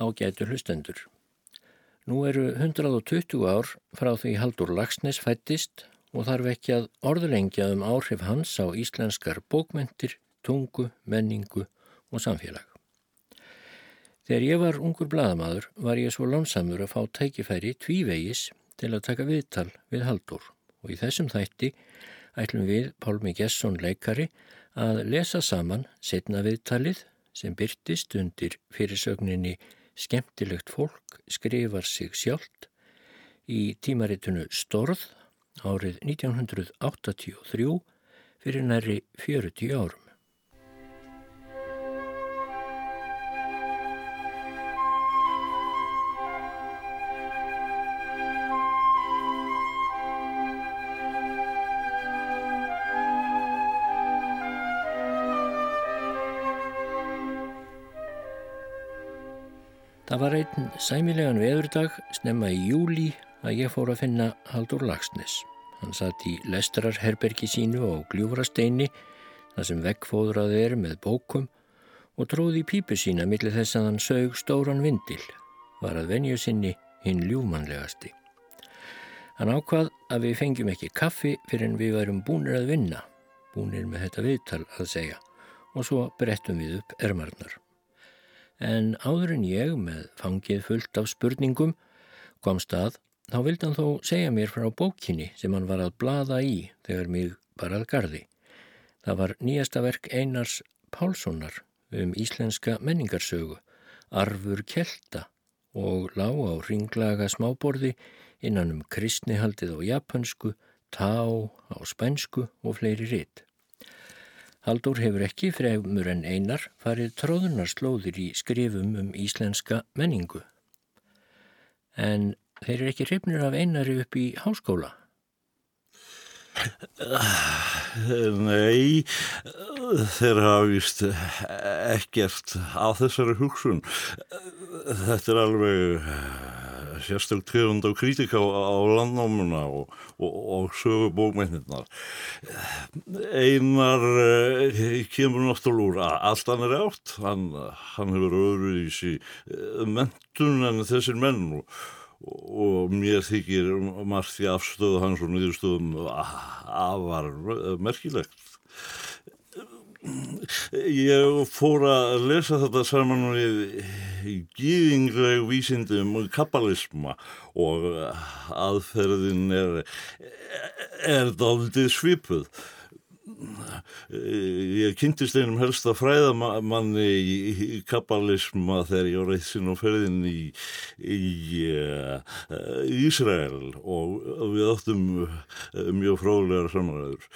ágætu hlustendur. Nú eru 120 ár frá því Haldur Lagsnes fættist og þarf ekki að orðlengja um áhrif hans á íslenskar bókmentir, tungu, menningu og samfélag. Þegar ég var ungur bladamadur var ég svo lánsamur að fá tækifæri tvívegis til að taka viðtal við Haldur og í þessum þætti ætlum við Pálmi Gesson leikari að lesa saman setna viðtalið sem byrtist undir fyrirsögninni Skemtilegt fólk skrifar sig sjálft í tímaritunu Storð árið 1983 fyrir næri 40 árum. Það var einn sæmilegan veðurdag snemma í júli að ég fór að finna Haldur Lagsnes. Hann satt í lestrarherbergi sínu á gljúfrasteini þar sem vekkfóðraði er með bókum og tróði pípu sína millir þess að hann sög stóran vindil, var að venju sinni hinn ljúmanlegasti. Hann ákvað að við fengjum ekki kaffi fyrir en við værum búinir að vinna, búinir með þetta viðtal að segja og svo brettum við upp ermarnar. En áður en ég með fangið fullt af spurningum kom stað Þá vildi hann þó segja mér frá bókinni sem hann var að blada í þegar mig var að gardi. Það var nýjasta verk Einars Pálssonar um íslenska menningarsögu, Arfur Kjelta og lág á ringlaga smáborði innan um kristnihaldið á japansku, tá á spænsku og fleiri ritt. Haldur hefur ekki fremur en einar farið tróðunarslóðir í skrifum um íslenska menningu. En Þeir eru ekki hrifnir af einari upp í háskóla? Nei, þeir hafa vist ekkert á þessari hugsun. Þetta er alveg sérstaklega tegund á kritika á landnámuna og, og, og sögu bókmennirnar. Einar eh, kemur náttúrulega úr allt hann er átt. Hann, hann hefur öðru í sí mentun en þessir menn og og mér þykir margt í afstöðu hans og nýðustöðum afar merkilegt ég fór að lesa þetta saman við gíðingleg vísindum og kabbalisma og aðferðin er er daldið svipuð ég kynntist einum helsta fræðamanni í, í kabbalisma þegar ég var reitt sinn á ferðin í, í uh, Ísrael og við áttum uh, mjög fróðlegar samanræður.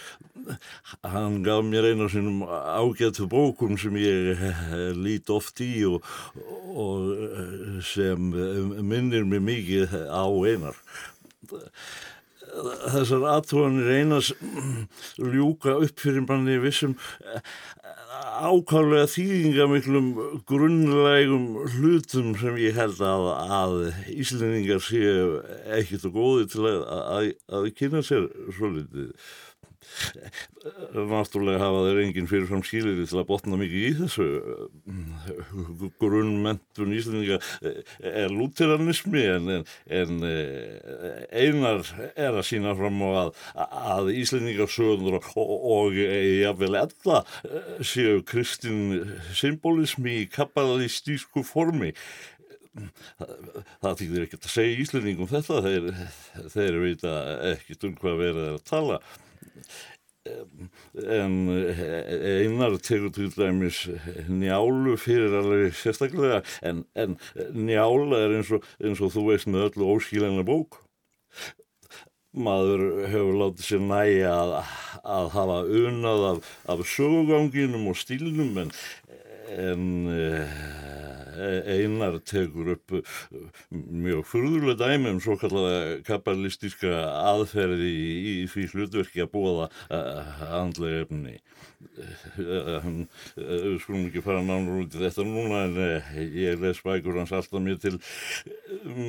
Hann gaf mér eina sínum ágættu bókum sem ég uh, lít oft í og, og sem minnir mig mikið á einar þessar aðtóðanir einas ljúka upp fyrir manni vissum ákvæmlega þýðingamiklum grunnlegum hlutum sem ég held að, að Íslendingar séu ekkert og góði til að, að, að kynna sér svo litið náttúrulega hafa þeir enginn fyrirfram skýrið til að botna mikið í þessu. Grunnmentun íslendinga er lúteranismi en, en einar er að sína fram á að, að íslendingarsöðunur og, og jáfnvel ella séu kristin symbolismi í kabbalistísku formi. Það þýðir ekkert að segja íslendingum þetta þeir, þeir veit ekkert um hvað verið er að tala en einar tegur til dæmis njálu fyrir alveg sérstaklega en, en njála er eins og, eins og þú veist með öllu óskílæna bók. Maður hefur látið sér næja að, að hafa unnað af, af söguganginum og stílinum en, en einar tekur upp uh, mjög fyrðulega dæmi um svo kallaða kapitalistíska aðferði í, því hlutverki að búa það andlega efni við skulum ekki fara nánur út í þetta núna en ég les bækur hans alltaf mér til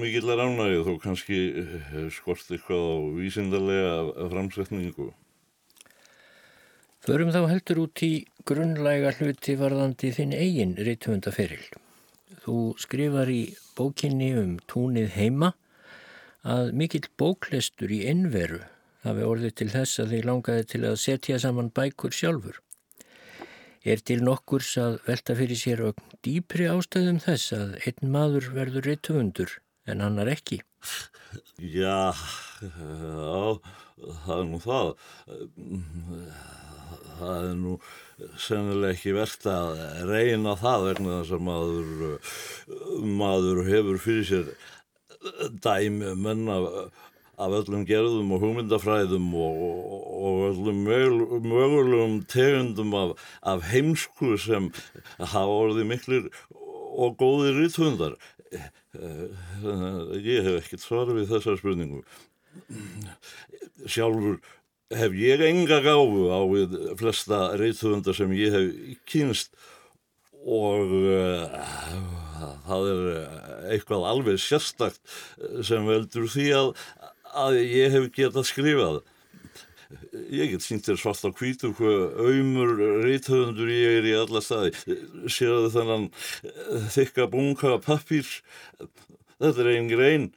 mikillar ánægið þó kannski skort eitthvað á vísindarlega framsetningu Förum þá heldur út í grunnlæga hluti varðandi þinn eigin rítvöndaferil. Þú skrifar í bókinni um túnið heima að mikill bóklestur í innveru hafi orðið til þess að þið langaði til að setja saman bækur sjálfur. Er til nokkurs að velta fyrir sér og dýpri ástæðum þess að einn maður verður reytufundur en hann er ekki? Já, já, það er nú það. Það er nú sennilega ekki verðt að reyna það vegna þess að maður, maður hefur fyrir sér dæmi menna af öllum gerðum og hugmyndafræðum og, og öllum mögulegum tegundum af, af heimsku sem hafa orðið miklir og góðir rítundar. Ég hef ekkert svarað við þessar spurningu. Sjálfur hef ég enga gáfu á við flesta rítundar sem ég hef kynst og uh, það er eitthvað alveg sérstakt sem veldur því að, að ég hef getað skrifað. Ég get sínt þér svart á kvítu hvað auðmur reythöfundur ég er í alla staði. Sér þau þennan þykka bunga pappir. Þetta er einn grein.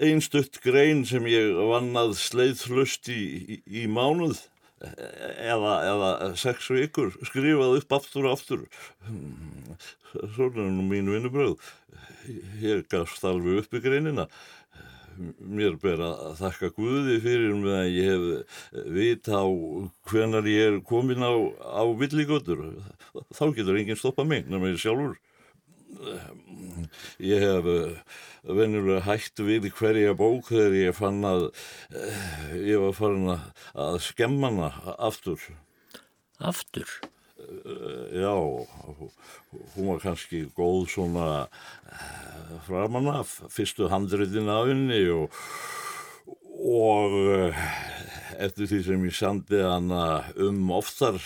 Einstutt grein sem ég vannað sleiðlust í, í, í mánuð eða, eða sex vikur skrifað upp aftur og aftur. Svona er nú mín vinnubröð ég gafst alveg upp í greinina. Mér ber að þakka Guði fyrir mig að ég hef vita á hvenar ég er komin á, á villigötur. Þá getur enginn stoppa mig nema ég sjálfur ég hef venjulega hægt við hverja bók þegar ég fann að uh, ég var farin að, að skemma hana aftur. Aftur? Uh, já, hún var kannski góð svona framan af, fyrstu handritin af henni og, og eftir því sem ég sandi hana um oftar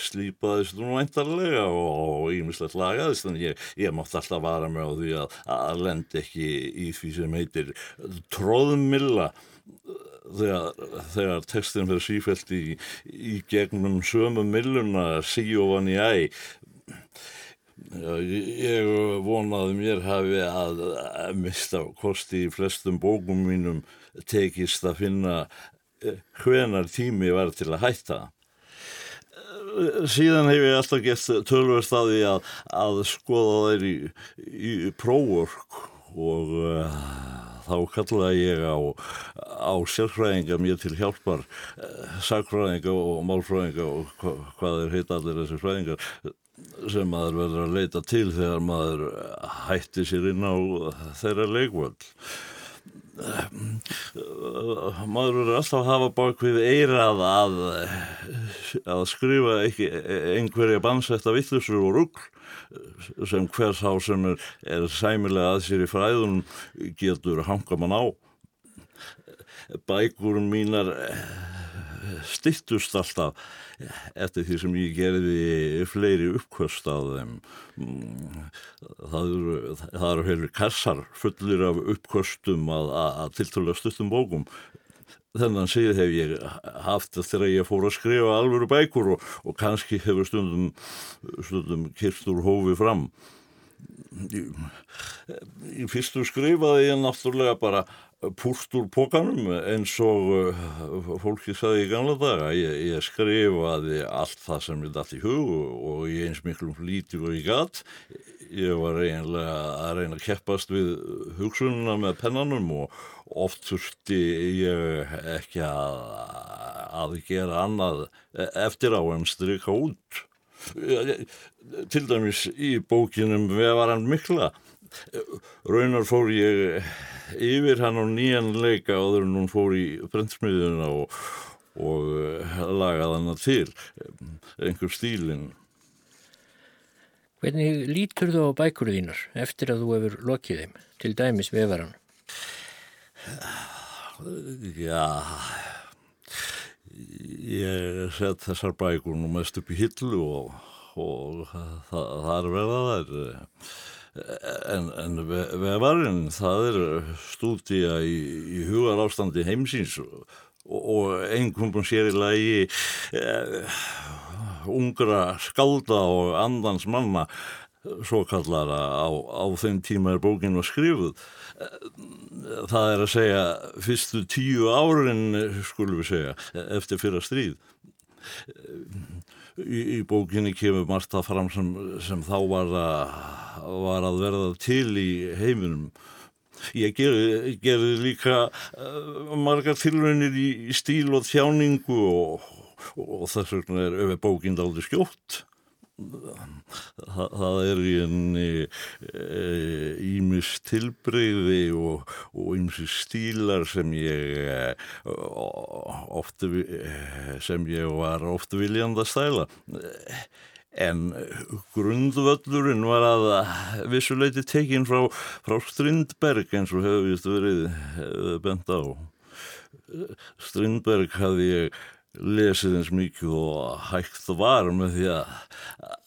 slípaðist nú eintarlega og ímislegt lagaðist en ég, ég mátt alltaf vara mig á því að, að lend ekki í því sem heitir tróðmilla þegar, þegar textin fyrir sífælt í, í gegnum sömu milluna síofan í æ. Ég vonaði mér hafi að mista kosti í flestum bókum mínum tekist að finna hvenar tími var til að hætta síðan hef ég alltaf gett tölverst að því að, að skoða þeir í, í próvork og uh, þá kallaði ég á, á sérfræðinga mér til hjálpar uh, sagfræðinga og málfræðinga og hva, hvað er heit allir þessir fræðingar sem maður verður að leita til þegar maður hætti sér inn á þeirra leikvöld maður verður alltaf að hafa bak við eirað að, að skrifa einhverja bansetta vittlusur og rugg sem hvers á sem er, er sæmilega að sér í fræðunum getur hanga mann á. Bækurum mínar stittust alltaf eftir því sem ég gerði fleiri uppkvöst á þeim. Það eru, það eru heilir kassar fullir af uppkvöstum að, að tiltölu stuttum bókum. Þennan síð hef ég haft þegar ég fór að skrifa alvöru bækur og, og kannski hefur stundum stundum kyrstur hófi fram. Í, í fyrstu skrifaði ég náttúrulega bara púst úr pókanum eins og uh, fólki saði í gamla daga. Ég, ég skrifaði allt það sem ég dætt í hug og ég eins miklum flíti og ég gatt ég var eiginlega að reyna að keppast við hugsununa með pennanum og oft þurfti ég ekki að, að gera annað eftir á en stryka út. Til dæmis í bókinum við varan mikla raunar fór ég yfir hann á nýjan leika áður en hún fór í brennsmiðuna og, og eh, lagaði hann til. Einhver stílinn. Hvernig lítur þú á bækuru þínar eftir að þú hefur lokið þeim? Til dæmis vefaran? Já ég set þessar bækur nú mest upp í hillu og, og það, það er verða þær En, en vefarinn, það er stúdíja í, í hugar ástandi heimsins og, og einhverjum sér í lagi uh, ungra skálda og andans manna svo kallara á, á þeim tíma er bókin var skrifuð. Það er að segja fyrstu tíu árin skulum við segja eftir fyrra stríð í, í bókinni kemur margt það fram sem, sem þá var að, var að verða til í heiminum. Ég gerði ger líka uh, margar tilraunir í, í stíl og þjáningu og, og þess vegna er bókinn aldrei skjótt það, það er í enni ímis e, tilbreyði og ímsi stílar sem ég e, ofta sem ég var ofta viljand að stæla. En grundvöllurinn var að vissuleiti tekinn frá, frá Strindberg eins og hefur verið bent á. Strindberg hafði ég lesið eins mikið og hægt var með því að,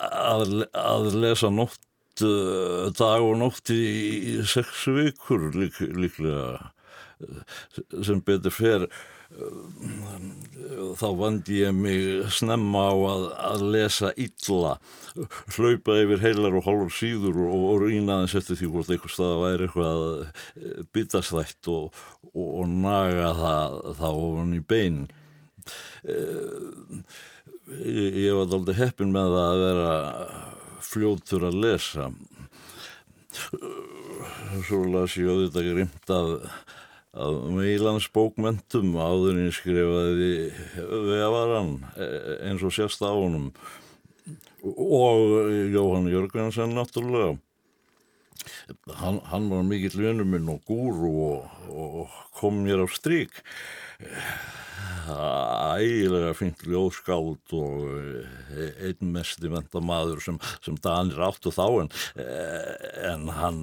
að, að lesa nótt uh, dag og nótt í, í sex vikur lík, líklega sem betur fer þá vandi ég mig snemma á að, að lesa illa hlaupa yfir heilar og hálfur síður og, og rýnaðins eftir því hvort einhver stað væri eitthvað bitastætt og, og, og naga það þá ofan í bein ég var aldrei heppin með það að vera fljóttur að lesa. Svo las ég auðvitað grimt af, af meilans bókmentum áðurinn skrifaði vefaran eins og sérst á honum. Og Jóhann Jörgensen náttúrulega. Hann, hann var mikill vinnuminn og gúru og, og kom mér á stryk ægilega fint ljóðskáld og eh, einn mest í vendamaður sem, sem Danir áttu þá en, eh, en hann,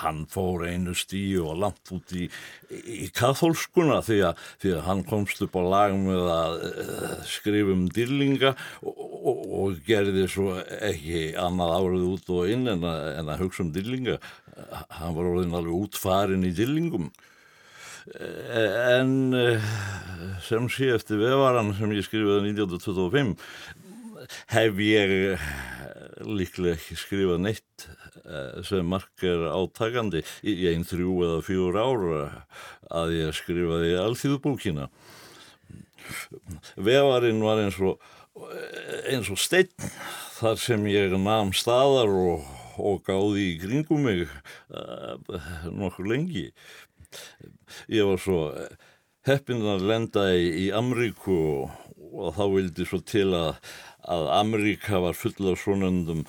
hann fór einu stíu og langt út í, í katholskuna því að, því að hann komst upp á lag með að eh, skrifa um dýrlinga og, og, og gerði svo ekki annað árið út og inn en að, en að hugsa um dýrlinga. Hann var orðin alveg útfarin í dýrlingum en eh, sem sé eftir vefaran sem ég skrifaði 1925 hef ég eh, líklega ekki skrifað neitt eh, sem marg er átakandi í einn þrjú eða fjúr ára að ég skrifaði alþjóðbúkina vefarinn var eins og eins og steinn þar sem ég namn staðar og, og gáði í kringum mig nokkur lengi ég var svo heppin að lenda í, í Amríku og, og þá vildi svo til að, að Amríka var full af svonundum,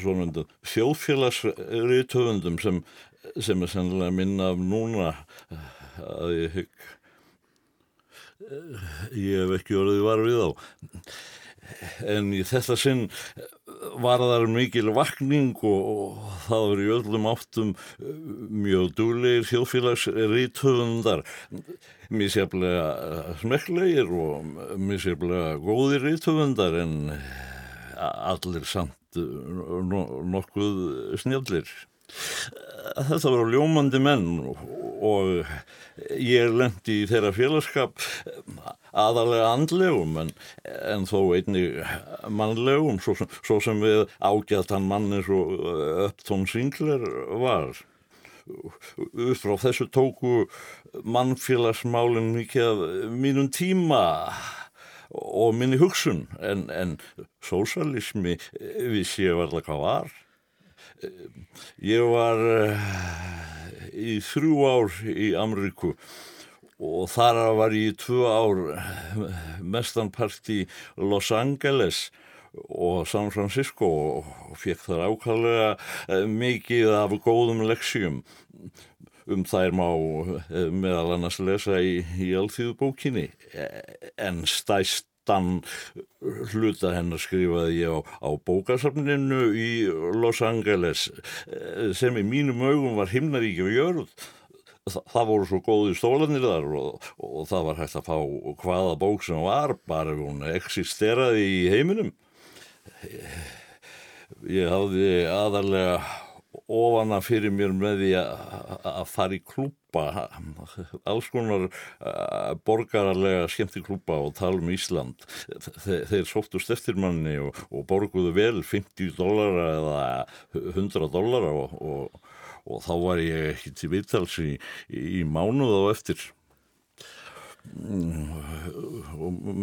svonundum þjóðfélagsriðtöfundum sem, sem er sennilega minna af núna að ég hygg. Ég hef ekki orðið var við á en í þetta sinn var þar mikil vakning og, og það var í öllum áttum eh, mjög dúlegir þjóðfélagsriðtöfundar mísjaflega smekklegir og mísjaflega góðir riðtöfundar en allir samt nokkuð snjallir þetta var ljómandi menn og ég lendi í þeirra félagskap aðalega andlegum en, en þó einni mannlegum svo sem, svo sem við ágæðtan manni svo Upton Sinclair var. Upp frá þessu tóku mannfélagsmálinn mikið af mínum tíma og minni hugsun en, en sósalismi vissi ég verða hvað var Ég var uh, í þrjú ár í Amriku og þar var ég í tvö ár mestanpart í Los Angeles og San Francisco og fekk þar ákallega uh, mikið af góðum leksjum um þær má uh, meðal annars lesa í, í allþjóðbókinni en stæst Stan hluta hennar skrifaði ég á, á bókasafninu í Los Angeles eh, sem í mínum augum var himnaríki og jörð. Þa, það voru svo góði stólanir þar og, og það var hægt að fá hvaða bók sem var bara hún existeraði í heiminum. Ég hafði aðarlega ofana fyrir mér með því að fara í klúpa alls konar uh, borgararlega skemmti klúpa og tala um Ísland. Þe, þeir sóttust eftir manni og, og borguðu vel 50 dólara eða 100 dólara og, og, og þá var ég ekki til viðtals í, í mánuð á eftir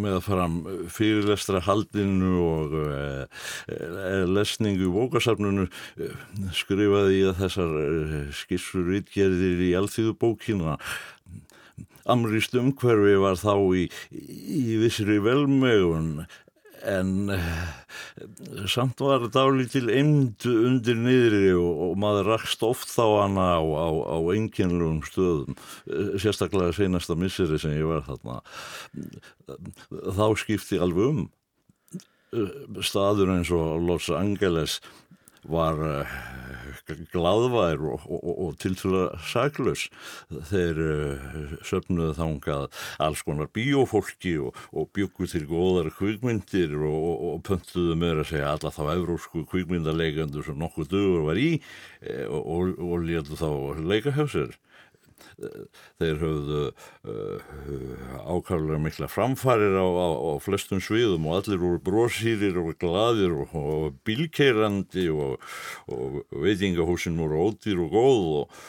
með að fara fyrirlestra haldinu og uh, lesningu í bókasafnunu uh, skrifaði ég þessar skissur ítgerðir í alþjóðubókina Amrist umhverfi var þá í, í vissri velmögun en uh, samt var dálítil eimd undir niðri og, og maður rakst oft þá hana á, á, á enginlegum stöðum uh, sérstaklega senasta misseri sem ég var þarna. Þá skipti alveg um uh, staður eins og Los Angeles var gladvær og, og, og tilfæða saklaus. Þeir uh, söfnuðu þangað alls konar bíófólki og, og byggu til góðar kvíkmyndir og pöntuðu með að segja alla þá evrósku kvíkmyndarleikandur sem nokkuð dögur var í e, og létu þá leika hjá sér þeir höfðu uh, ákvæmlega mikla framfarir á, á, á flestum sviðum og allir voru brósýrir og gladir og, og bílkeirandi og, og veitingahúsin voru ódýr og góð og,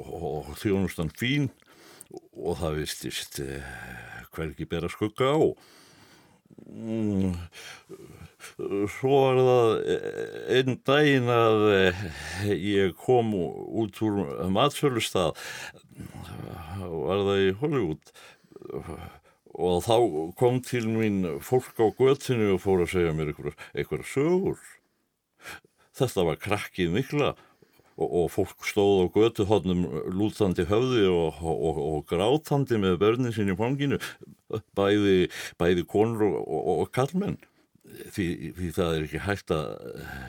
og þjónustan fín og það vistist uh, hverki bera skugga á. Mm, svo var það einn daginn að ég kom út úr matsölustad var það í Hollywood? Og þá kom til mín fólk á göttinu og fór að segja mér eitthvað sögur. Þetta var krakkið mikla og, og fólk stóð á götu hodnum lútandi höfði og, og, og grátandi með börnin sín í fanginu bæði, bæði konur og kallmenn því, því það er ekki hægt að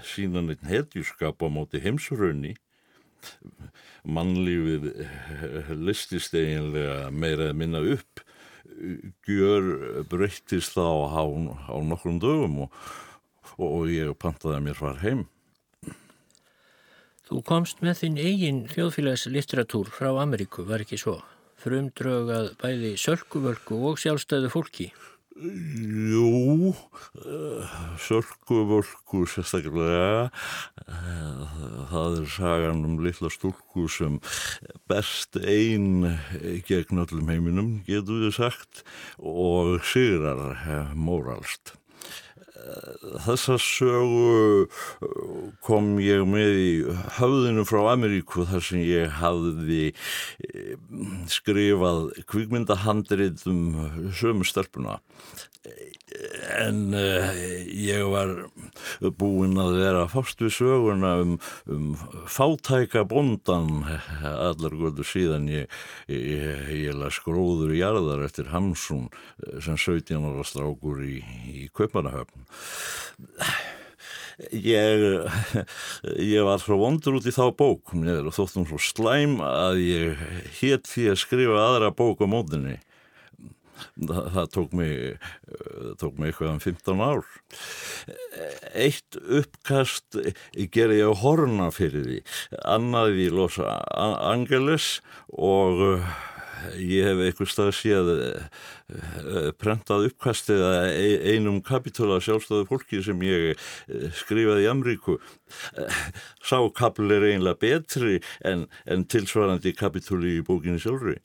sína neitt hetjurskap á móti heimsurönni mannlífið listist eiginlega meira að minna upp. Gjör breyttist þá á, á nokkrum dögum og, og ég pantaði að mér far heim. Þú komst með þinn eigin þjóðfélagslitteratúr frá Ameríku, var ekki svo? Frumdraug að bæði sölkuvölku og sjálfstæðu fólki Jú, sölkuvölku sérstaklega, það er sagan um litla stúlku sem best einn gegn öllum heiminum, getur við sagt, og sigrar móralst. Þessa sögu kom ég með í höfðinu frá Ameríku þar sem ég hafði skrifað kvikmyndahandrið um sömu stelpuna en uh, ég var búinn að vera fást við söguna um, um fátæka bondan allar góður síðan ég, ég, ég las gróður í jarðar eftir Hamsun sem 17 ára strákur í, í Kaupanahöfn Ég, ég var svo vondur út í þá bók og þóttum svo slæm að ég hétt því að skrifa aðra bók á mótinni það, það tók mig tók mig eitthvað um 15 ár. Eitt uppkast ger ég að horna fyrir því. Annað í Los Angeles og ég hef eitthvað stað séð prentað uppkastið einum kapitúla sjálfstöðu fólki sem ég skrifaði í Amríku sá kapl er einlega betri en, en tilsvarandi kapitúli í bókinni sjálfri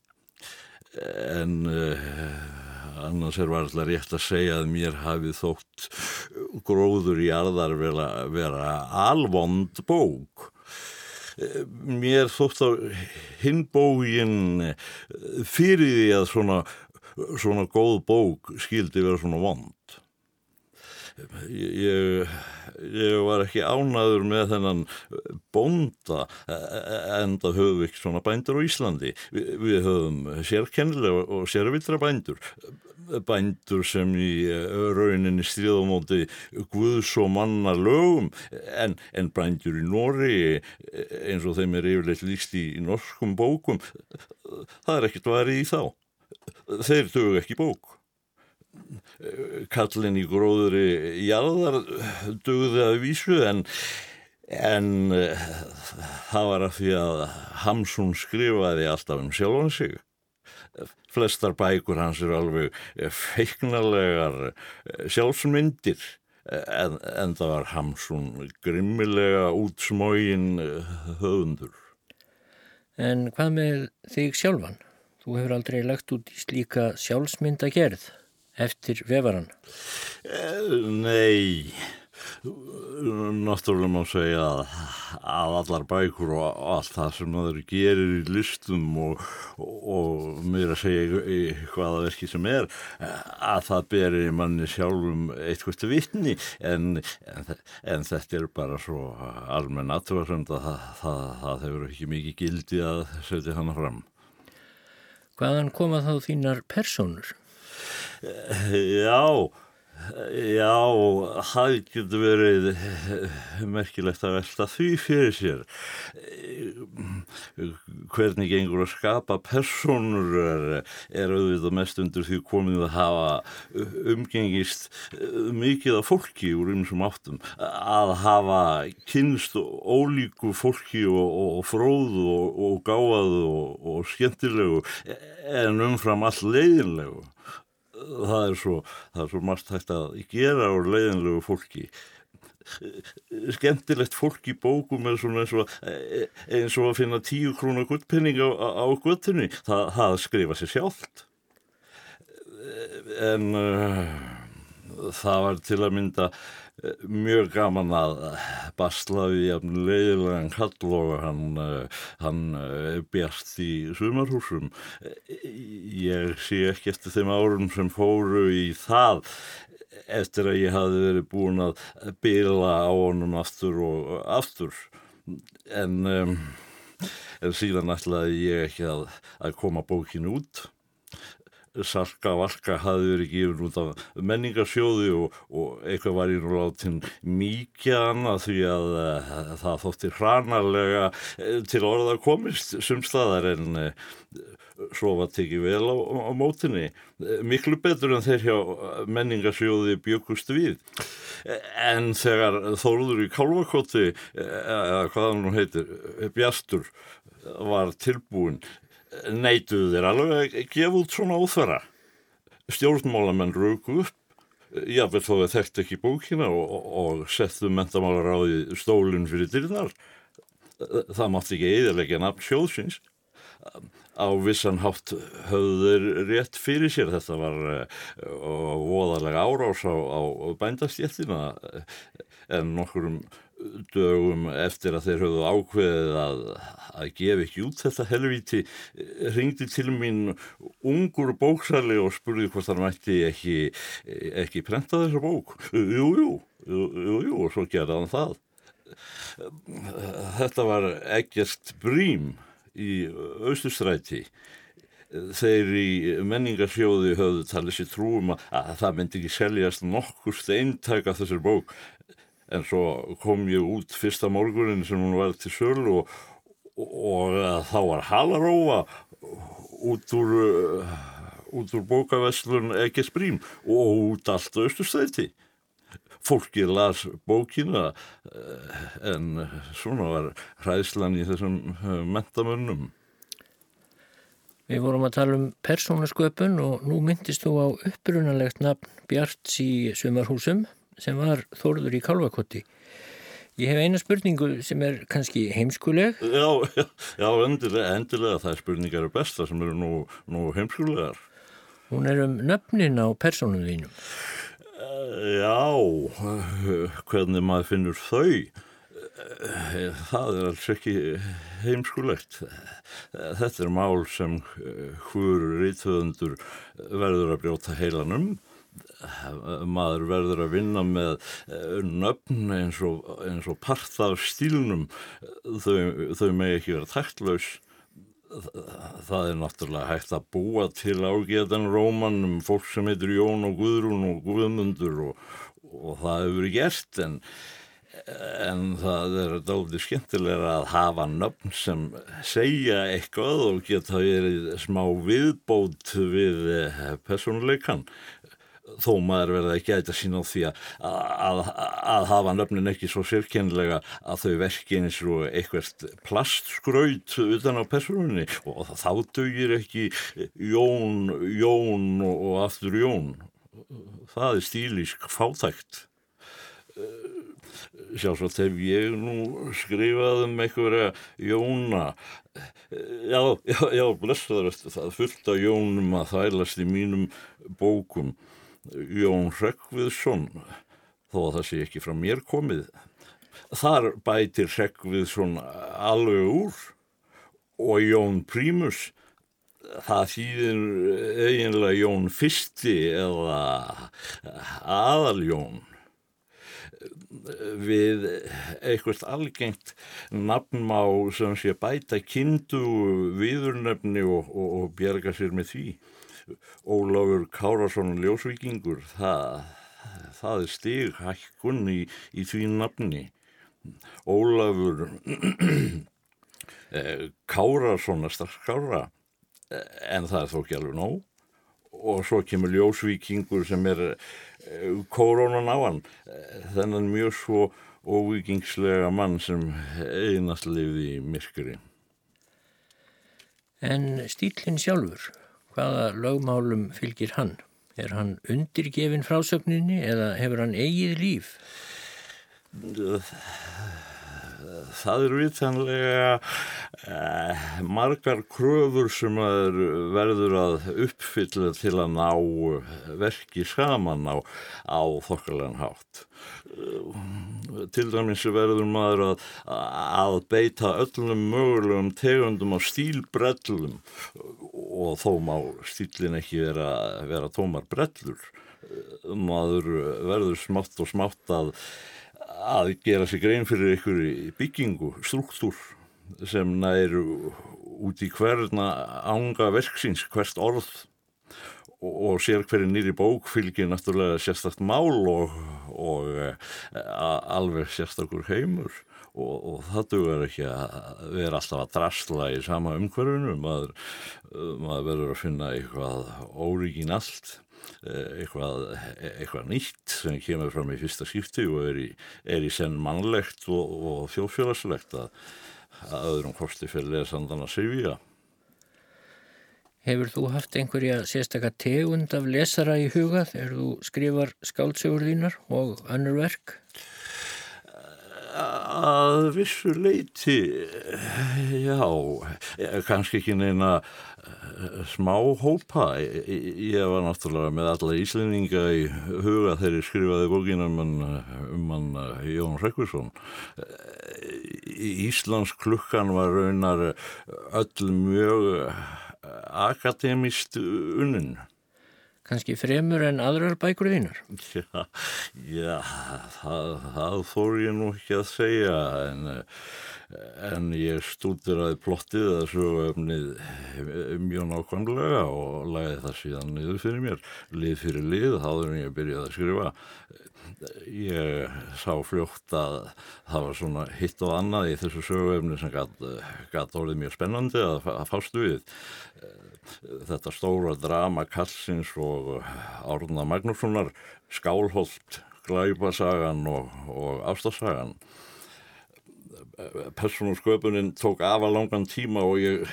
en uh, annars er varðlega rétt að segja að mér hafi þótt gróður í arðar vera, vera alvond bók. Mér þótt á hinbógin fyrir því að svona, svona góð bók skildi vera svona vond. Ég, ég var ekki ánaður með þennan bonda en það höfum við ekki svona bændur á Íslandi. Við, við höfum sérkennilega og sérvitra bændur bændur sem í rauninni stríðamóti Guðs og manna lögum en, en bændur í Nóri eins og þeim er yfirleitt líst í, í norskum bókum það er ekkert varið í þá. Þeir dög ekki bók kallin í gróðuri jarðar dögði að vísu en, en það var að því að Hamsun skrifaði alltaf um sjálfan sig. Flestar bækur hans eru alveg feiknarlegar sjálfsmyndir en, en það var Hamsun grimmilega útsmógin höfundur. En hvað með þig sjálfan? Þú hefur aldrei lagt út í slíka sjálfsmynda gerð eftir vefaran? Nei, náttúrulega má segja að, að allar bækur og allt það sem það gerir í listum og, og mér að segja hvaða verki sem er að það berir manni sjálfum eitthvað vittni en, en, en þetta er bara svo almenn aðtöðarsönd að það, það, það hefur ekki mikið gildi að setja hana fram. Hvaðan koma þá þínar personur? Já, Já, það getur verið merkilegt að velta því fyrir sér. Hvernig gengur að skapa personur er, er auðvitað mest undir því komið að hafa umgengist mikið af fólki úr einsum áttum. Að hafa kynst ólíku fólki og, og fróðu og, og gáðu og, og skemmtilegu en umfram all leiðinlegu það er svo, svo margt hægt að gera úr leiðinlegu fólki. Skemmtilegt fólk í bókum er svona eins og, eins og að finna tíu krónar guttpenning á, á guttunni það, það skrifa sér sjálft. En uh, það var til að mynda mjög gaman að basla við jafn leiðilegan kall og hann, hann bjart í sumarhúsum. Ég sé ekki eftir þeim árum sem fóru í það eftir að ég hafi verið búin að bila á honum aftur og aftur. En, en síðan ætlaði ég ekki að, að koma bókinu út Sarka Valka hafði verið gefin út af menningarsjóði og, og eitthvað var í nú látin mýkjan að því að, að, að það þóttir hranarlega eh, til orða komist sumstaðar en uh, svo var tekið vel á, á mótinni. Miklu betur en þeir hjá menningarsjóði byggust við. En þegar Þóruður í Kálvakoti, eða hvað hann nú heitir, Bjartur, var tilbúin neituðu þeir alveg að gefa út svona óþvara. Stjórnmálamenn rauku upp, jáfnveg þó að þekkt ekki bókina og, og settu mentamálar á því stólinn fyrir dyrnar. Það mátti ekki eðalega nafn sjóðsins. Á vissan hátt höfður rétt fyrir sér. Þetta var uh, voðalega árás á, á bændastjettina en nokkurum dögum eftir að þeir höfðu ákveðið að, að gefa ekki út þetta helvíti ringdi til mín ungur bóksali og spurði hvort hann mætti ekki, ekki prenta þessa bók. Jú, jú, jú, og svo gerði hann það. Þetta var ekkert brím í austustræti þeir í menningarsjóði höfðu talið sér trúum að, að það myndi ekki seljast nokkust eintæk af þessar bók en svo kom ég út fyrsta morgunin sem hún var til söl og, og þá var halaróa út úr út úr bókaveslun ekki sprím og út allt austustæti fólki las bókina eh, en svona var hræðslan í þessum eh, mentamönnum. Við vorum að tala um persónasköpun og nú myndist þú á upprunalegt nafn Bjarts í sumarhúsum sem var Þórður í Kálvakotti. Ég hef eina spurningu sem er kannski heimskuleg. Já, já, já endilega, endilega það er spurningar er besta sem eru nú, nú heimskulegar. Hún er um nöfnin á persónum þínum. Já, hvernig maður finnur þau, það er alls ekki heimskulegt. Þetta er mál sem hvur ríðtöðundur verður að brjóta heilanum maður verður að vinna með eh, nöfn eins og, eins og part af stílnum. Þau, þau með ekki vera taktlaus það er náttúrulega hægt að búa til ágetan róman um fólk sem heitir Jón og Guðrún og Guðmundur og, og það hefur gert en en það er dálítið skemmtilega að hafa nöfn sem segja eitthvað og geta verið smá viðbót við eh, personleikan þó maður verða ekki að þetta sína á því að, að, að hafa nöfnin ekki svo sérkennilega að þau verki eins og eitthvað plastskraut utan á personunni og þá dögir ekki Jón, Jón og aftur Jón. Það er stílísk fátækt. Sjálfsagt hef ég nú skrifað um einhverja Jóna já, já, já, blessaður það fullt af Jónum að þælast í mínum bókum Jón Hreggviðsson þó að það sé ekki frá mér komið þar bætir Hreggviðsson alveg úr og Jón Prímus það þýðir eiginlega Jón Fyrsti eða Aðaljón. Við eitthvað algengt nafnmá sem sé bæta kindu viðurnefni og, og, og bjerga sér með því Ólafur Kárasson Ljósvíkingur það, það er stig hækkun í, í því nafni. Ólafur eh, Kárasson er strax kára en það er þó ekki alveg nóg. Og svo kemur Ljósvíkingur sem er eh, kórónan á hann. Þennan mjög svo óvikingslega mann sem einast lifði í myrkuri En stílinn sjálfur hvaða lögmálum fylgir hann? Er hann undirgefin frásögninni eða hefur hann eigið líf? Það eru vitanlega eh, margar kröfur sem að verður að uppfylla til að ná verki saman á, á þokkalega hátt. Til dæmis verður maður að, að beita öllum mögulegum tegundum á stílbrellum og þó má stílin ekki vera, vera tómar brellur. Maður verður smátt og smátt að að gera sig grein fyrir einhverju byggingu, struktúr sem næru út í hverna ánga verksins, hvert orð og, sér hverju nýri bók fylgir náttúrulega sérstakt mál og, og e, alveg sérstakur heimur og, og það duður ekki að vera alltaf að drastla í sama umhverfinu, maður, maður verður að finna eitthvað óríkin allt Eh, eitthvað, eitthvað nýtt sem kemur fram í fyrsta skipti og er í, er í senn mannlegt og, og þjóðfélagslegt að, að öðrum kosti fyrir lesandan að sifja. Hefur þú haft einhverja sérstakar tegund af lesara í huga þegar þú skrifar skáldsögur þínar og önnur verk? Að vissu leiti, já, kannski ekki neina smá hópa. Ég var náttúrulega með alla íslendinga í huga þegar ég skrifaði bókina um hann, um hann Jón Rekvísson Íslands klukkan var raunar öll mjög akademist unnin Kanski fremur en aðrar bækur þínar? Já, já það, það fór ég nú ekki að segja en en ég stúdiraði plottið að söguöfnið mjög nákvæmlega og lagði það síðan niður fyrir mér lið fyrir lið, háður en ég byrjaði að skrifa ég sá fljótt að það var svona hitt og annað í þessu söguöfni sem gæti orðið mjög spennandi að, að fástu við. Þetta stóra drama Kallsins og Árna Magnússonar Skálholt, Glæbasagan og, og Ástasagan. Persónusköpunin tók afa langan tíma og ég,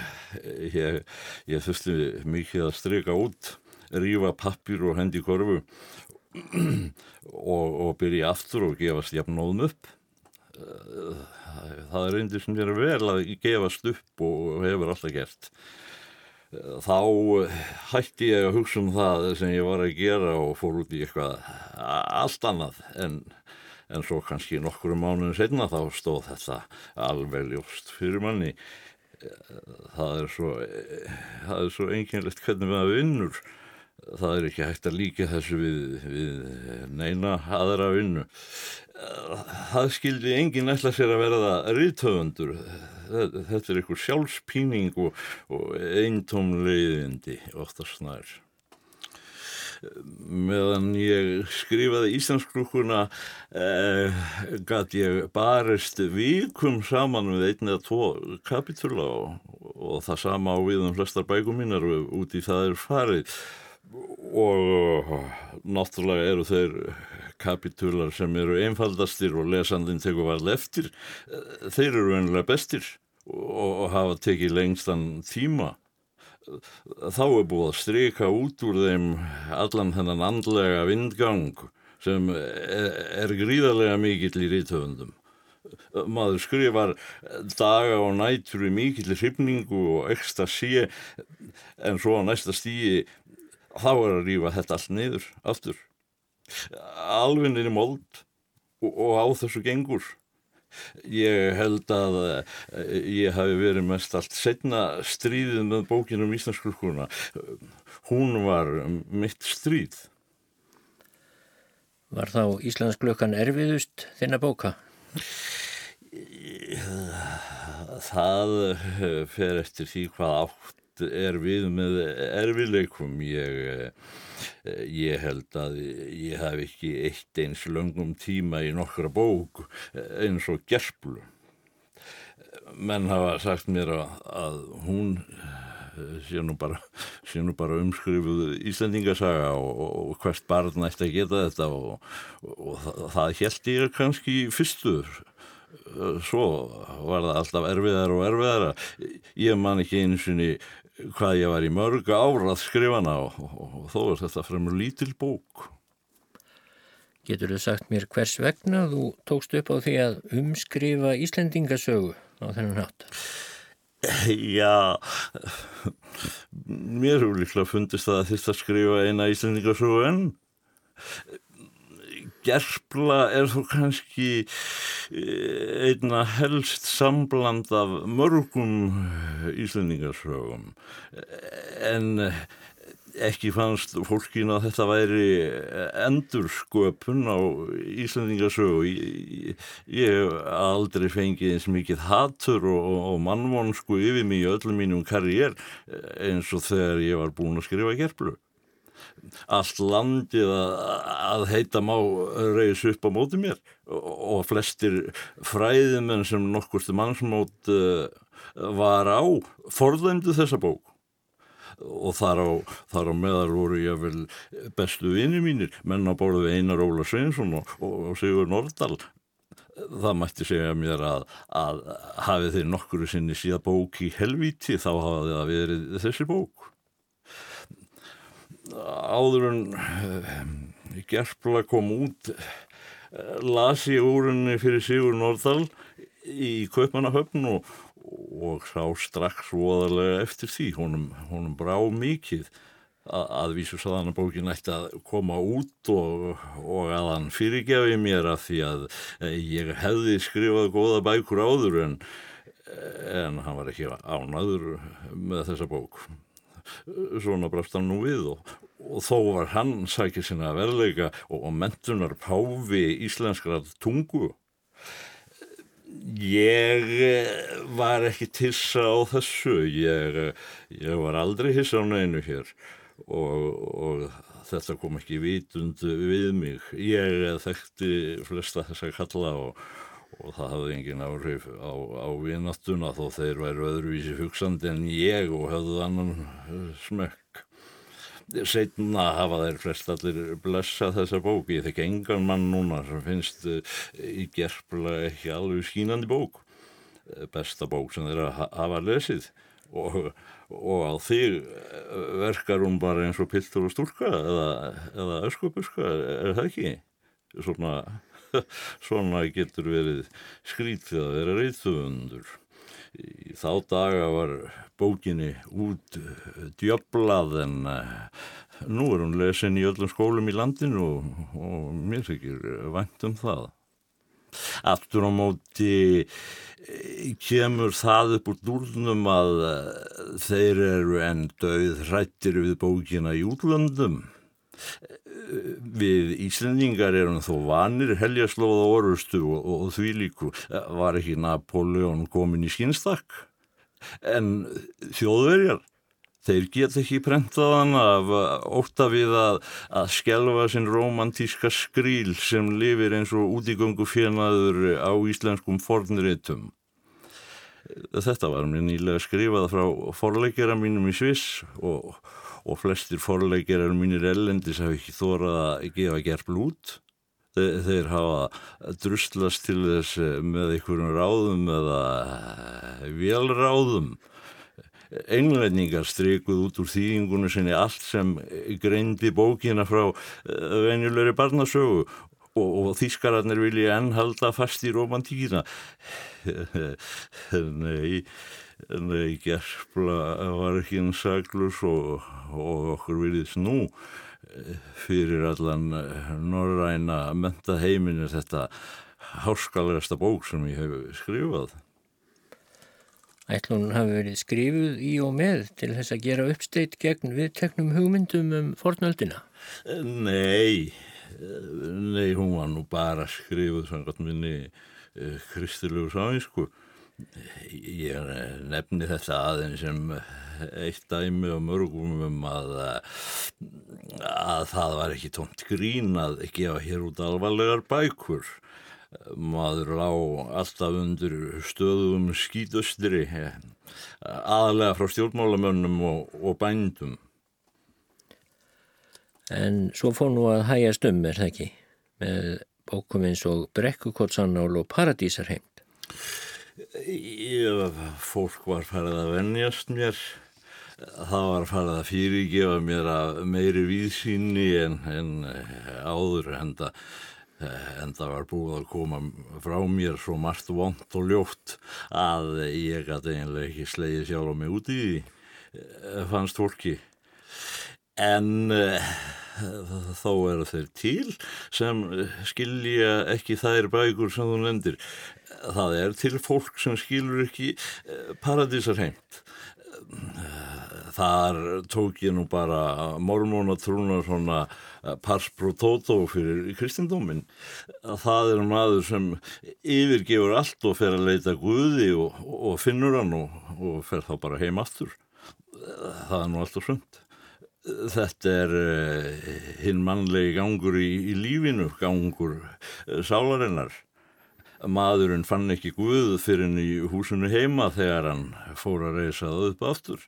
ég, ég þurfti mikið að stryka út, rífa pappir og hendi korfu og, og byrja aftur og gefast jafnóðum upp. Það er einnig sem er vel að gefast upp og hefur alltaf gert. Þá hætti ég að hugsa um það sem ég var að gera og fór út í eitthvað allt annað en en svo kannski nokkru mánuðin setna þá stóð þetta alveg ljóst fyrir manni það er svo svo einkennlegt hvernig maður vinnur það er ekki hægt að líka þessu við, við neina aðra vinnu. Það skildi enginn ætla sér að verða ríðtöfundur þetta er einhver sjálfspíning og, og eintómleiðindi oftast nær. Meðan ég skrifaði Íslandsklúkuna eh, gæti ég barist vikum saman við einn eða tvo kapitula og, og það sama á við um flestar bækum mínar út í það er farið og náttúrulega eru þeir kapitular sem eru einfaldastir og lesandin tekur varð eftir, þeir eru ennilega bestir og hafa tekið lengstan tíma. Þá er búið að stryka út úr þeim allan þennan andlega vindgang sem er gríðarlega mikill í rítöfundum. Maður skrifar daga og nætur í mikill hrifningu og ekstra sé en svo á næsta stíi þá er að rýfa þetta allt niður aftur. Alvinir í mold og, og á þessu gengur. Ég held að ég hafi verið mest allt setna stríðið með bókinum Íslandsklukkurna. Hún var mitt stríð. Var þá Íslandsklukkan erfiðust þinna bóka? Það fer eftir því hvað átt er við með erfiðleikum. Ég, ég held að ég haf ekki eitt eins löngum tíma í nokkra bók eins og gerplu. Menn hafa sagt mér að, að hún sé nú bara, bara umskrifuð Íslandingasaga og, og hvert barn ætti að geta þetta og, og það, það held ég kannski fyrstur svo var það alltaf erfiðar og erfiðara ég man ekki einu sinni hvað ég var í mörg ára að skrifa hana og, og þó er þetta fremur lítil bók Getur þú sagt mér hvers vegna þú tókst upp á því að umskrifa Íslandingasögu á þennan hátt? Já, mér hefur líklega fundist að þýtt að skrifa eina Íslandingasögu enn. Gerpla er þó kannski eh, einna helst sambland af mörgum Íslandingasögum en ekki fannst fólkin að þetta væri endursköpun á Íslandingasögu ég, ég aldrei fengið eins mikið hatur og, og mannvonsku yfir mig í öllum mínum karriér eins og þegar ég var búin að skrifa gerflu allt landið að, heita má reyðs upp á móti mér. Og flestir fræðimenn sem nokkurstu mannsmót uh, var á forðendu þessa bók. Og þar á, þar á meðal voru ég vel bestu vini mínir menn á bóruðu Einar Óla Sveinsson og, og Sigur Nordal það mætti segja mér að, að hafið þeir nokkuru sinni síða bók í helvíti þá hafið það verið þessi bók áður en uh, Gerpla kom út uh, las ég úr henni fyrir Sigur Nordal í Kaupmannahöfn og, og sá strax voðarlega eftir því. Honum, honum brá mikið að, vísu saðan að bókin ætti að koma út og, og að hann fyrirgefi mér að því að eh, ég hefði skrifað góða bækur áður en, en hann var ekki ánaður með þessa bók svona brast hann nú við og, og þó var hann sækið sinna verleika og, og mentunar páfi íslenskrar tungu. Ég eh, var ekki tissa á þessu. Ég, ég var aldrei hissa á neinu hér og, og þetta kom ekki vitund við mig. Ég þekkti flesta þess að kalla og og það hafði engin áhrif á, á vinnattuna þó þeir væru öðruvísi hugsandi en ég og höfðu annan eh, smökk. Setna hafa þeir flest allir blessa þessa bók, ég þekk engan mann núna sem finnst eh, í gerfla ekki alveg skínandi bók, eh, besta bók sem þeir hafa lesið og, og á þig verkar hún bara eins og piltur og stúrka eða öskubuska, er það ekki? Svona svona getur verið skrítið að vera reyðtöfundur. Í þá daga var bókinni út eh, djöblað en uh, nú er hún lesin í öllum skólum í landinu og, og mér þykir vænt um það. Aftur á móti eh, kemur það upp úr dúrnum að þeir eru enn döið hrættir við bókina í útlöndum við Íslandingar erum þó vanir heljaslóða orustu og, og, og því líku. Var ekki Napoleon komin í skynstakk? En þjóðverjar þeir get ekki prentaðan af óta við að, að skjelfa sinn romantíska skríl sem lifir eins og útígöngu fjenaður á íslenskum fornritum. Þetta var mér nýlega skrifað frá forleikjara mínum í Sviss og og flestir forleikjarar mínir ellendis hafa ekki þórað að gefa gerfl út. Þeir, þeir hafa druslast til þess með einhverjum ráðum eða velráðum. Englendingar streikuð út úr þýðingunum sinni allt sem greindi bókina frá venjulegri barnasögu og, og þýskararnir vilja enn halda fast í romantíkina nei nei, gerfla var ekki einn saglus og, og okkur viljðis nú eh, fyrir allan eh, norræna menta heiminu þetta háskalegasta bók sem ég hef skrifað Ætlun hafi verið skrifuð í og með til þess að gera uppsteitt gegn viðteknum hugmyndum um fornöldina? Nei, Nei, hún var nú bara skrifuð samkvæmt minni kristilegu sáinsku. Ég nefni þetta aðeins sem eitt dæmi og mörgum um að, að það var ekki tómt grín að gefa hér út alvarlegar bækur. Maður lá alltaf undir stöðum skítustri, aðalega frá stjórnmálamönnum og, og bændum. En svo fór nú að hægast um, er það ekki? Með bókum eins og Brekkukottsannál og Paradísarheimt. Fólk var farið að vennjast mér. Það var farið að fyrirgefa mér að meiri víðsýni en, en áður en það það var búið að koma frá mér svo margt vond og ljótt að ég gæti einlega ekki slegið sjálf á mig úti í fannst fólki en uh, þó eru þeir til sem skilja ekki þær bækur sem þú nefndir. Það er til fólk sem skilur ekki uh, paradísarheimt þar tók ég nú bara mormónatrúnar svona pars pro toto fyrir kristindómin það er maður sem yfirgefur allt og fer að leita Guði og, og finnur hann og, og fer þá bara heim aftur. Það er nú alltaf svönd Þetta er uh, hinn mannlegi gangur í, í lífinu, gangur uh, sálarinnar. Maðurinn fann ekki Guð fyrir henni í húsinu heima þegar hann fór að reysa það upp aftur.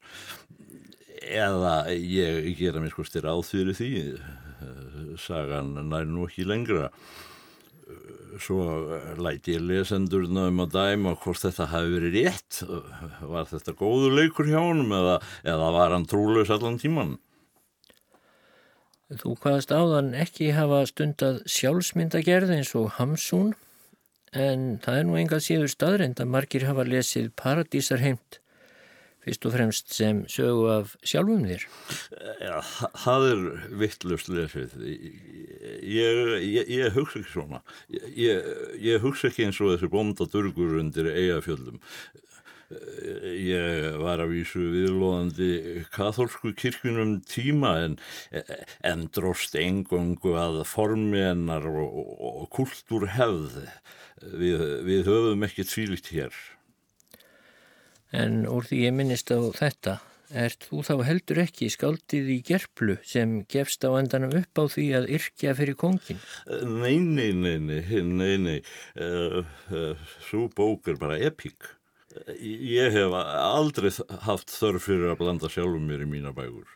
Eða ég gera mér sko styr fyrir því, uh, sagan nær nú ekki lengra. Svo læti ég lesendurna um að dæma hvort þetta hafi verið rétt. Var þetta góðu leikur hjá hann eða, eða var hann trúleus allan tíman? Þú hvaðast áðan ekki hafa stundað sjálfsmyndagerð eins og Hamsun en það er nú enga síður staðrind að margir hafa lesið Paradísarheimt fyrst og fremst sem sögu af sjálfum þér. Ja, það er vittlust lesið. Ég, ég, ég hugsa ekki svona. Ég, ég hugsa ekki eins og þessi bóndadurgur undir eigafjöldum. Ég var að vísu viðlóðandi katholsku kirkunum tíma en, en dróst engungu að formi hennar og, og, og kultúr hefð. Við, við höfum ekki tvílikt hér. En úr því ég minnist á þetta, ert þú þá heldur ekki skaldið í gerplu sem gefst á endanum upp á því að yrkja fyrir kongin? Nei, nei, nei, nei, nei, nei. Uh, uh, svo bók er bara epík. Ég hef aldrei haft þörf fyrir að blanda sjálfum mér í mína bækur.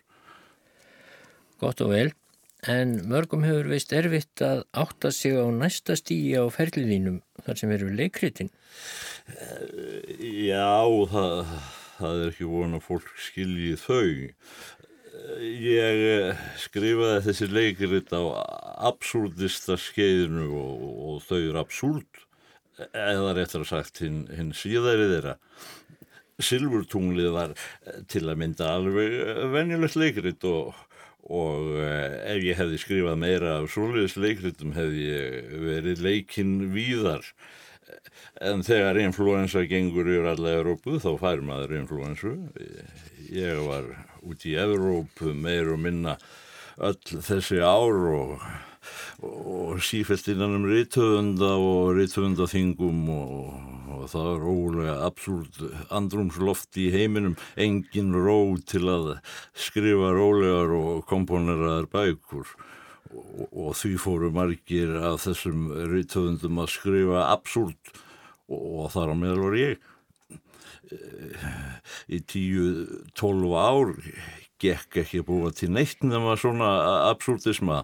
Gott og vel, en mörgum hefur veist erfitt að átta sig á næsta stígi á ferliðínum þar sem eru leikritin. Já, það, það er ekki vona fólk skiljið þau. Ég skrifaði þessi leikrit á absúrdista skeiðinu og, og þau eru absúrd eða réttar að sagt hinn, hinn síðæri þeirra. Silvurtunglið var til að mynda alveg venjulegt leikrit og, og ef ég hefði skrifað meira af soliðis leikritum hefði ég verið leikinn víðar. En þegar influensa gengur yfir alla Európu þá fær maður influensu ég var út í Európu meir og minna öll þessi ár og og sífælt innan um rítöfunda og rítöfundaþingum og, og það er ólega absúlt andrumsloft í heiminum. Engin ró til að skrifa rólegar og komponeraðar bækur. Og, og því fóru margir af þessum rítöfundum að skrifa absúlt og, og þar á meðal var ég. Í tíu, tólf ár gekk ekki búa til neitt nema svona absúrdisma.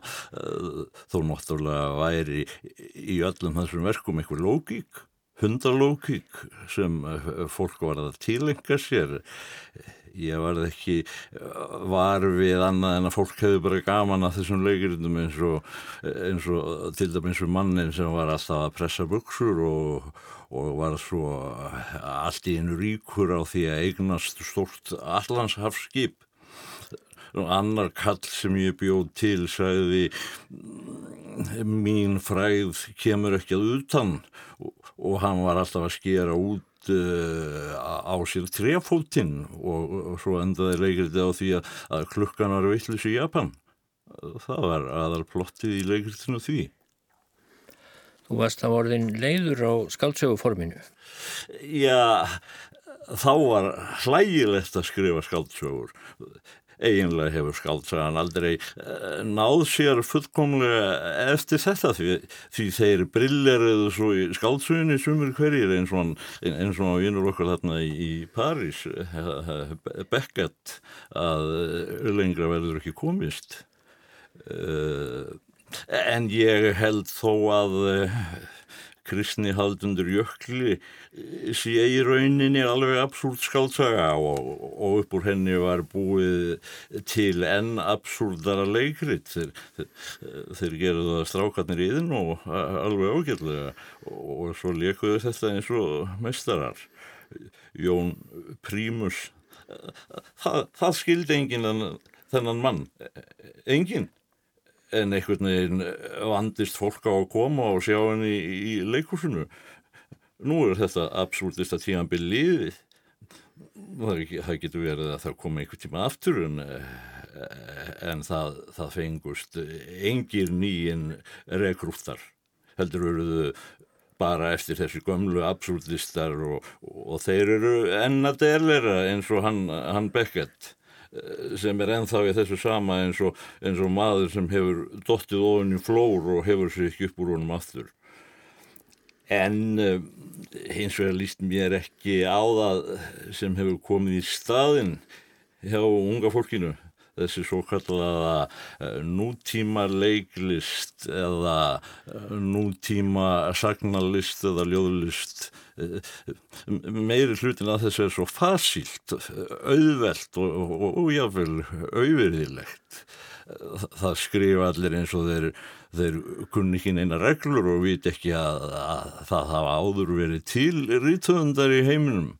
Þó náttúrulega væri í öllum þessum verkum eitthvað lógík hundalógík sem fólk var að tilenga sér. Ég var ekki var við annað en að fólk hefði bara gaman að þessum leikirindum eins og, eins og til dæmis um mannin sem var alltaf að pressa buksur og, og var svo allt í einu ríkur á því að eignast stort allanshafskip annar kall sem ég bjóð til sagði mín fræð kemur ekki að utan og, hann var alltaf að skera út uh, á sér trefótinn og, og svo endaði leikriti á því að, að klukkan var vittlis í Japan. Það var aðal plottið í leikritinu því. Þú varst að vorðin leiður á skaldsöguforminu. Já, þá var hlægilegt að skrifa skaldsögur eiginlega hefur skaldsagan aldrei uh, náð sér fullkomlega eftir þetta því, því þeir brilleruðu svo í skaldsuginni sumur hverjir eins og, eins og vinnur okkar þarna í, París Beckett að lengra verður ekki komist. Uh, en ég held þó að kristni haldundur jökli sé í rauninni alveg absúrt skaldsaga og, og upp úr henni var búið til enn absúrdara leikrit. Þeir, þeir, gerðu það strákarnir í þinn og alveg ágjörlega og svo lekuðu þetta eins og mestarar Jón Prímus það, það skildi enginn þennan mann. Enginn en einhvern veginn vandist fólk á að koma og sjá henni í, í leikursinu. Nú er þetta absúltista tímanbill liðið. Það, það getur verið að það komi einhvern tíma aftur en, en það, það fengust engir nýjinn rekrúttar. Heldur veruðu bara eftir þessi gömlu absúltistar og, og þeir eru enna delera eins og hann, hann Beckett sem er enþá í þessu sama eins og, eins og maður sem hefur dottið ofin í flór og hefur sér ekki upp úr honum aftur. En uh, hins vegar líst mér ekki á það sem hefur komið í staðin hjá unga fólkinu. Þessi svo kallaða uh, nútíma leiklist eða uh, nútíma sagnalist eða ljóðlist meiri hlutin að þessu er svo fasílt, auðvelt og, og, og, og jáfnvel auðverðilegt. Það skrifa allir eins og þeir, þeir kunni ekki neina reglur og viti ekki að, að það hafa áður verið til rítöndar í heiminum.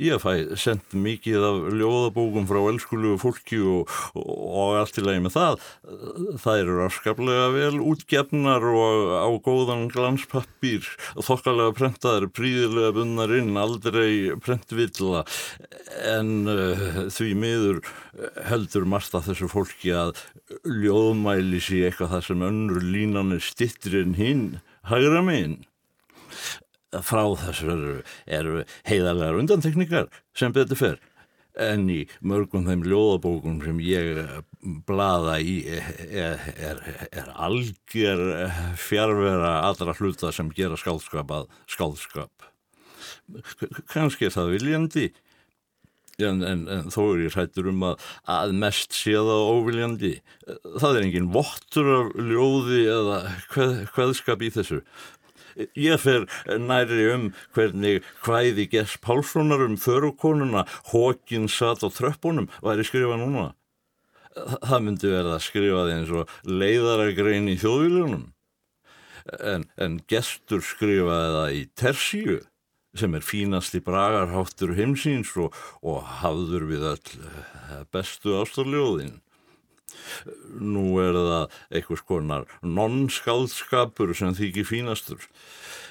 Ég fæ sendt mikið af ljóðabókum frá elskulugu fólki og, og, allt í lagi með það. Það eru raskaplega vel útgefnar og á góðan glanspappir, þokkalega prentaðar, príðilega bunnar inn, aldrei prentvilla. En uh, því miður heldur margt að þessu fólki að ljóðmæli sé eitthvað það sem önnur línan er stittri en hinn, hægra meginn frá þessu eru, heiðarlegar undantekningar sem betur fer. En í mörgum þeim ljóðabókum sem ég blada í er, er, er algjör fjárvera allra hluta sem gera skálskap að skálskap kannski er það viljandi en, en, en þó er ég hrættur um að, að mest sé það óviljandi. Það er engin vottur af ljóði eða hvað, hvaðskap í þessu Ég fer næri um hvernig hvæði Gess Pálssonar um förukonuna Hókin satt á tröppunum væri skrifa núna. Það myndi verða að skrifa því eins og leiðaragrein í þjóðvílunum. En, en gestur skrifaði það í Tersíu sem er fínast í bragarháttur heimsýns og, og hafður við all bestu ástarljóðin. Nú er það einhvers konar nonskaldskapur sem þykir fínastur.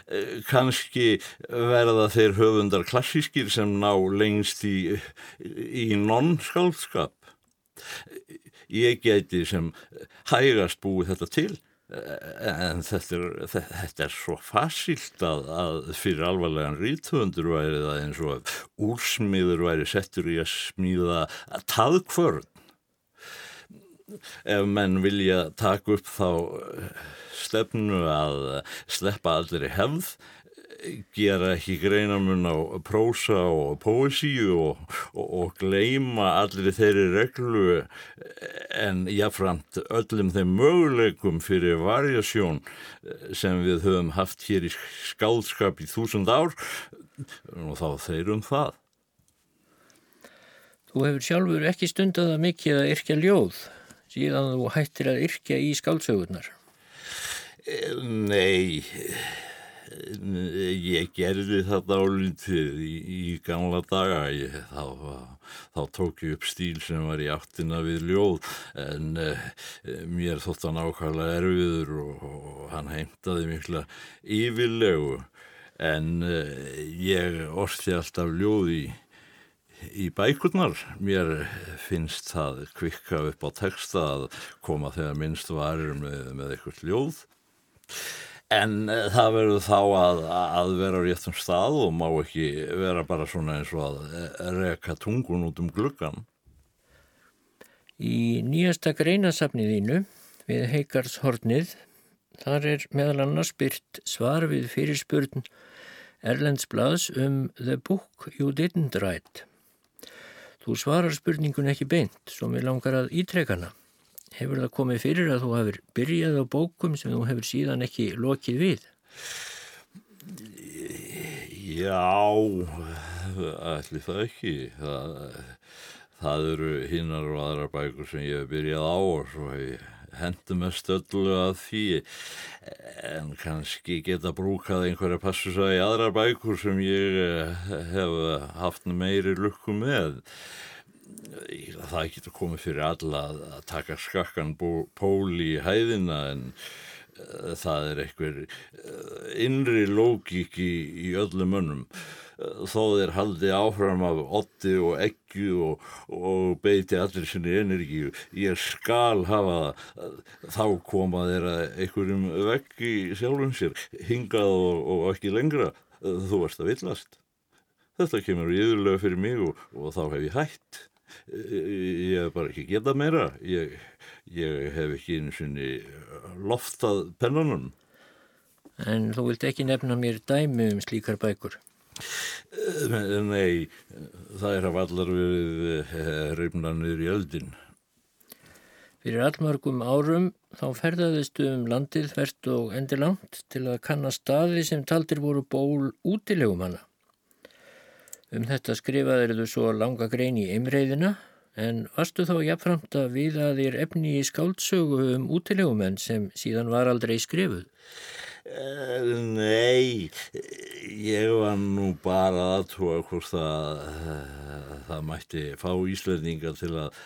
Eh, Kanski verða þeir höfundar klassískir sem ná lengst í, í nonskaldskap. Ég geti sem hægast búið þetta til en þetta er, þetta er svo fasílt að, að fyrir alvarlegan rítvöndur væri það eins og úrsmíður væri settur í að smíða taðkvörn ef menn vilja taka upp þá eh, stefnu að sleppa allir í hefð gera ekki greinamun á prósa og poesíu og, og, og gleima allir þeirri reglu en jáframt öllum þeim möguleikum fyrir varjasjón sem við höfum haft hér í skálskap í þúsund ár og þá þeir um það. Þú hefur sjálfur ekki stundað að mikið að yrkja ljóð síðan þú hættir að yrkja í skálsögurnar. Nei, ég gerði það álítið í, í gamla daga, ég, þá, þá tók ég upp stíl sem var í áttina við ljóð en eh, mér þótt hann ákvæmlega erfiður og, og hann heimtaði mikla yfirlegu en eh, ég orsti alltaf ljóð í í bækurnar. Mér finnst það kvikka upp á texta að koma þegar minnst varir með, með eitthvað ljóð. En eh, það verður þá að, að vera á réttum stað og má ekki vera bara svona eins og að eh, reka tungun út um gluggan. Í nýjasta greinasafniðínu við Heikarshornið þar er meðal annars byrt svar við fyrirspurn Erlendsblads um The Book You Didn't Write. Þú svarar spurningun ekki beint, svo mér langar að ítrekana. Hefur það komið fyrir að þú hefur byrjað á bókum sem þú hefur síðan ekki lokið við? Já, allir það ekki. Það, það eru hinnar og aðra bækur sem ég hef byrjað á og svo hef ég hendum með stöllu að því. En kannski geta brúkað einhverja passusa í aðra bækur sem ég eh, hef haft meiri lukku með. Það getur komið fyrir alla að taka skakkan pól í hæðina en uh, það er einhver uh, innri lógík í, í öllum önnum þó þeir haldi áfram af otti og eggju og, og beiti allir sinni energiu ég skal hafa þá koma þeirra einhverjum vegg í sjálfum sér hingað og, og ekki lengra. Þú ert að villast. Þetta kemur íðurlega fyrir mig og, og þá hef ég hætt. Ég hef bara ekki getað meira. Ég, ég hef ekki einu sinni loftað pennanum En þú vilt ekki nefna mér dæmi um slíkar bækur? Nei, það er að vallar við reymlanir í öldin. Fyrir allmörgum árum þá ferðaðistu um landið þvert og endilangt til að kanna staði sem taldir voru ból útilegum hana. Um þetta skrifaðir þú svo langa grein í einreiðina en varstu þá jafnframt að við að þér efni í skáldsögu um útilegumenn sem síðan var aldrei skrifuð? Eh, nei, ég var nú bara aðtúa hvort að það mætti fá Íslandinga til að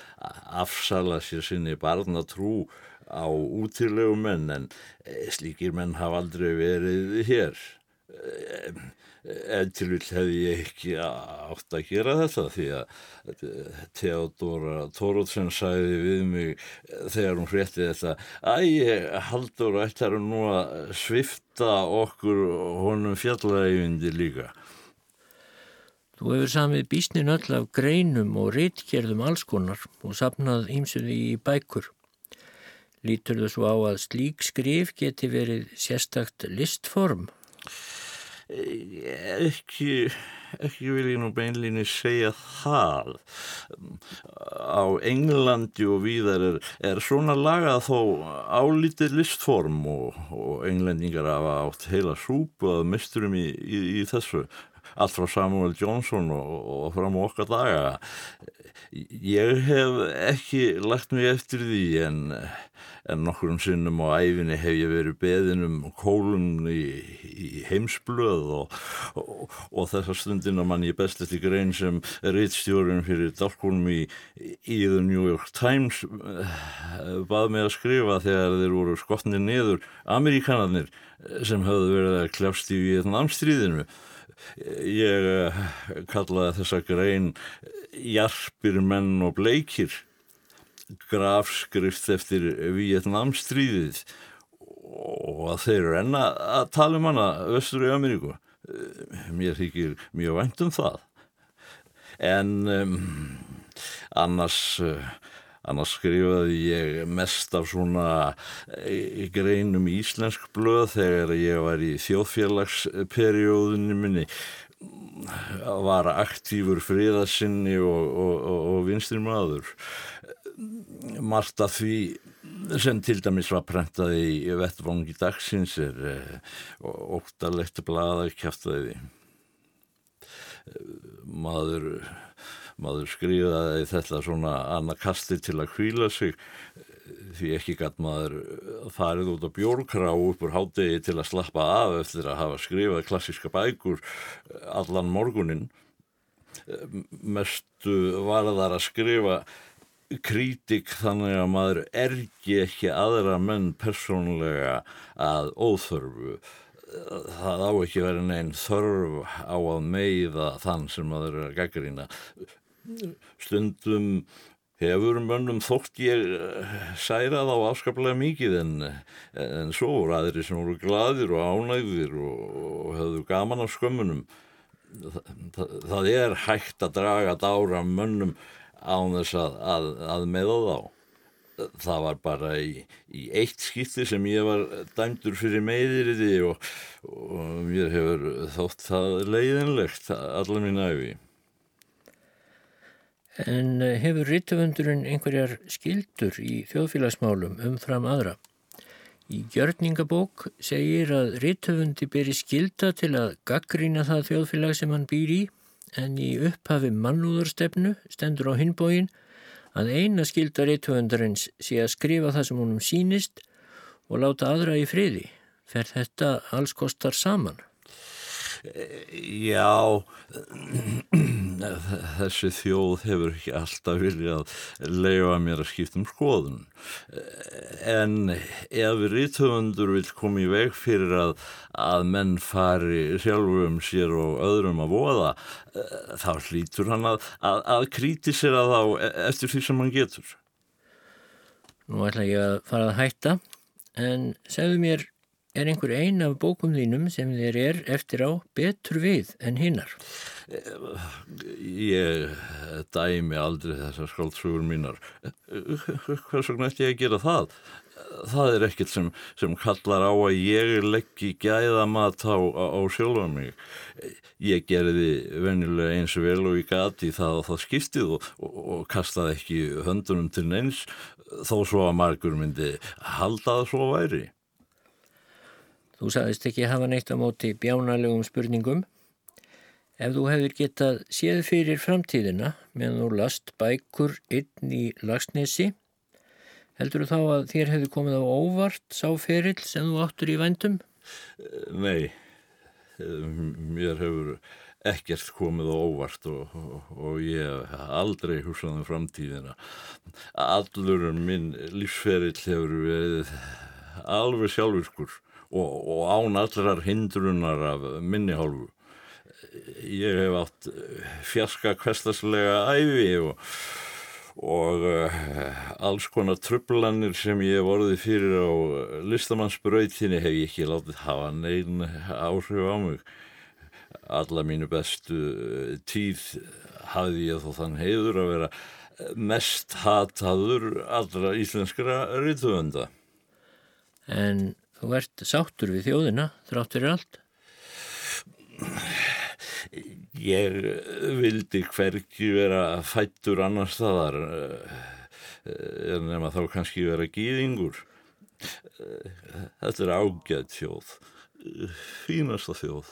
afsala sér sinni barnatrú á útilegu menn en eh, slíkir menn hafa aldrei verið hér. Eh, en til vil hefði ég ekki átt að gera þetta því að Theodora Tórótsen sæði við mig eh, þegar hún hrétti þetta að Haldur ætlar nú að svifta okkur honum fjallægjundi líka. Þú hefur samið bísnin öll af greinum og reytkjörðum allskonar og sapnað ímsuði í bækur. Lítur þú svo á að slík skrif geti verið sérstakt listform? Ekki, ekki vil ég nú beinlinni segja það. Á Englandi og víðar er, er svona lagað þó álítið listform og, og englendingar hafa átt heila súpu að misturum í, í, í þessu. Allt frá Samuel Johnson og, og fram á okkar daga ég hef ekki lagt mig eftir því en en nokkur um sinnum á æfinni hef ég verið beðin um kólun í, í heimsblöð og, og, og þessa stundina mann ég best eftir grein sem reittstjórun fyrir dálkunum í, í The New York Times eh, bað mig að skrifa þegar þeir voru skotnir niður Amerikanarnir sem hafðu verið að kljást í Vietnamstríðinu. Ég eh, kallaði þessa grein jarpir menn og bleikir. Grafskrift eftir Vietnamstríðið og að þeir eru enna að tala um hana östur í Ameríku. Mér þykir mjög vænt um það. En um, annars uh, Annars skrifaði ég mest af svona eh, greinum íslensk blöð þegar ég var í þjóðfélagsperióðinu minni var aktífur friðarsinni og, og, og, og vinstri maður. Margt af því sem til dæmis var prentað í vettvangi dagsins er eh, óttalegt blada kæftæði. Maður maður skrifaði þetta svona annarkasti til að kvíla sig því ekki gæt maður farið út á bjórkrá upp úr hádegi til að slappa af eftir að hafa skrifað klassiska bækur allan morgunin mestu var þar að skrifa krítik þannig að maður ergi ekki aðra menn persónulega að óþörfu. Það á ekki verið neinn þörf á að meiða þann sem maður er að gaggrýna stundum hefur mönnum þótt ég eh, særað á afskaplega mikið en, en svo voru aðri sem voru gladir og ánægðir og, og hefðu gaman á skömmunum. Það, það er hægt að draga dára mönnum án þess að, að, að meða þá. Það var bara í, í eitt skipti sem ég var dæmdur fyrir meðiriði og, og mér hefur þótt það leiðinlegt allar mín æfi En eh, hefur rittöfundurinn einhverjar skildur í þjóðfélagsmálum umfram aðra? Í gjörningabók segir að rittöfundi beri skilda til að gaggrína það þjóðfélag sem hann býr í en í upphafi mannúðarstefnu stendur á hinbógin að eina skilda rittöfundarins sé að skrifa það sem honum sínist og láta aðra í friði. Fer þetta alls kostar saman? Já, þessi þjóð hefur ekki alltaf viljað leiða mér að skipta um skoðun. En ef rítöfundur vil koma í veg fyrir að, að menn fari sjálfur um sér og öðrum að voða, þá hlýtur hann að, að, að krítisera þá eftir því sem hann getur. Nú ætla ég að fara að hætta, en segðu mér Er einhver ein af bókum þínum sem þér er eftir á betur við en hinnar? Ég dæmi aldrei þessar skáldsögur mínar. Hvers vegna ætti ég að gera það? Það er ekkert sem, sem kallar á að ég leggji gæðamat á, á sjálfa mig. Ég gerði venilega eins og vel og ég gati það og það skiptið og, og, og kastaði ekki höndunum til neins þó svo að margur myndi halda það svo væri. Þú sagðist ekki hafa neitt á móti bjánalegum spurningum. Ef þú hefur getað séð fyrir framtíðina meðan þú last bækur inn í lagsnesi, heldur þú þá að þér hefur komið á óvart sáferill sem þú áttur í vændum? Nei, mér hefur ekkert komið á óvart og, og, og ég hef aldrei hugsað um framtíðina. Allur minn lífsferill hefur verið alveg sjálfurkur og, og án allrar hindrunar af minni hálfu. Ég hef átt fjarska kvestaslega æfi og, og uh, alls konar trublanir sem ég hef orðið fyrir á listamannsbröytinni hef ég ekki látið hafa neyn áhrif á mig. Alla mínu bestu eh, tíð hafði ég þó þann heiður að vera mest hataður allra íslenskra rítuðunda. En Þú ert sáttur við þjóðina þrátt fyrir allt? Ég vildi hverki vera fættur annar staðar eh, en nema þá kannski vera gýðingur. Þetta er ágætt þjóð, fínasta þjóð.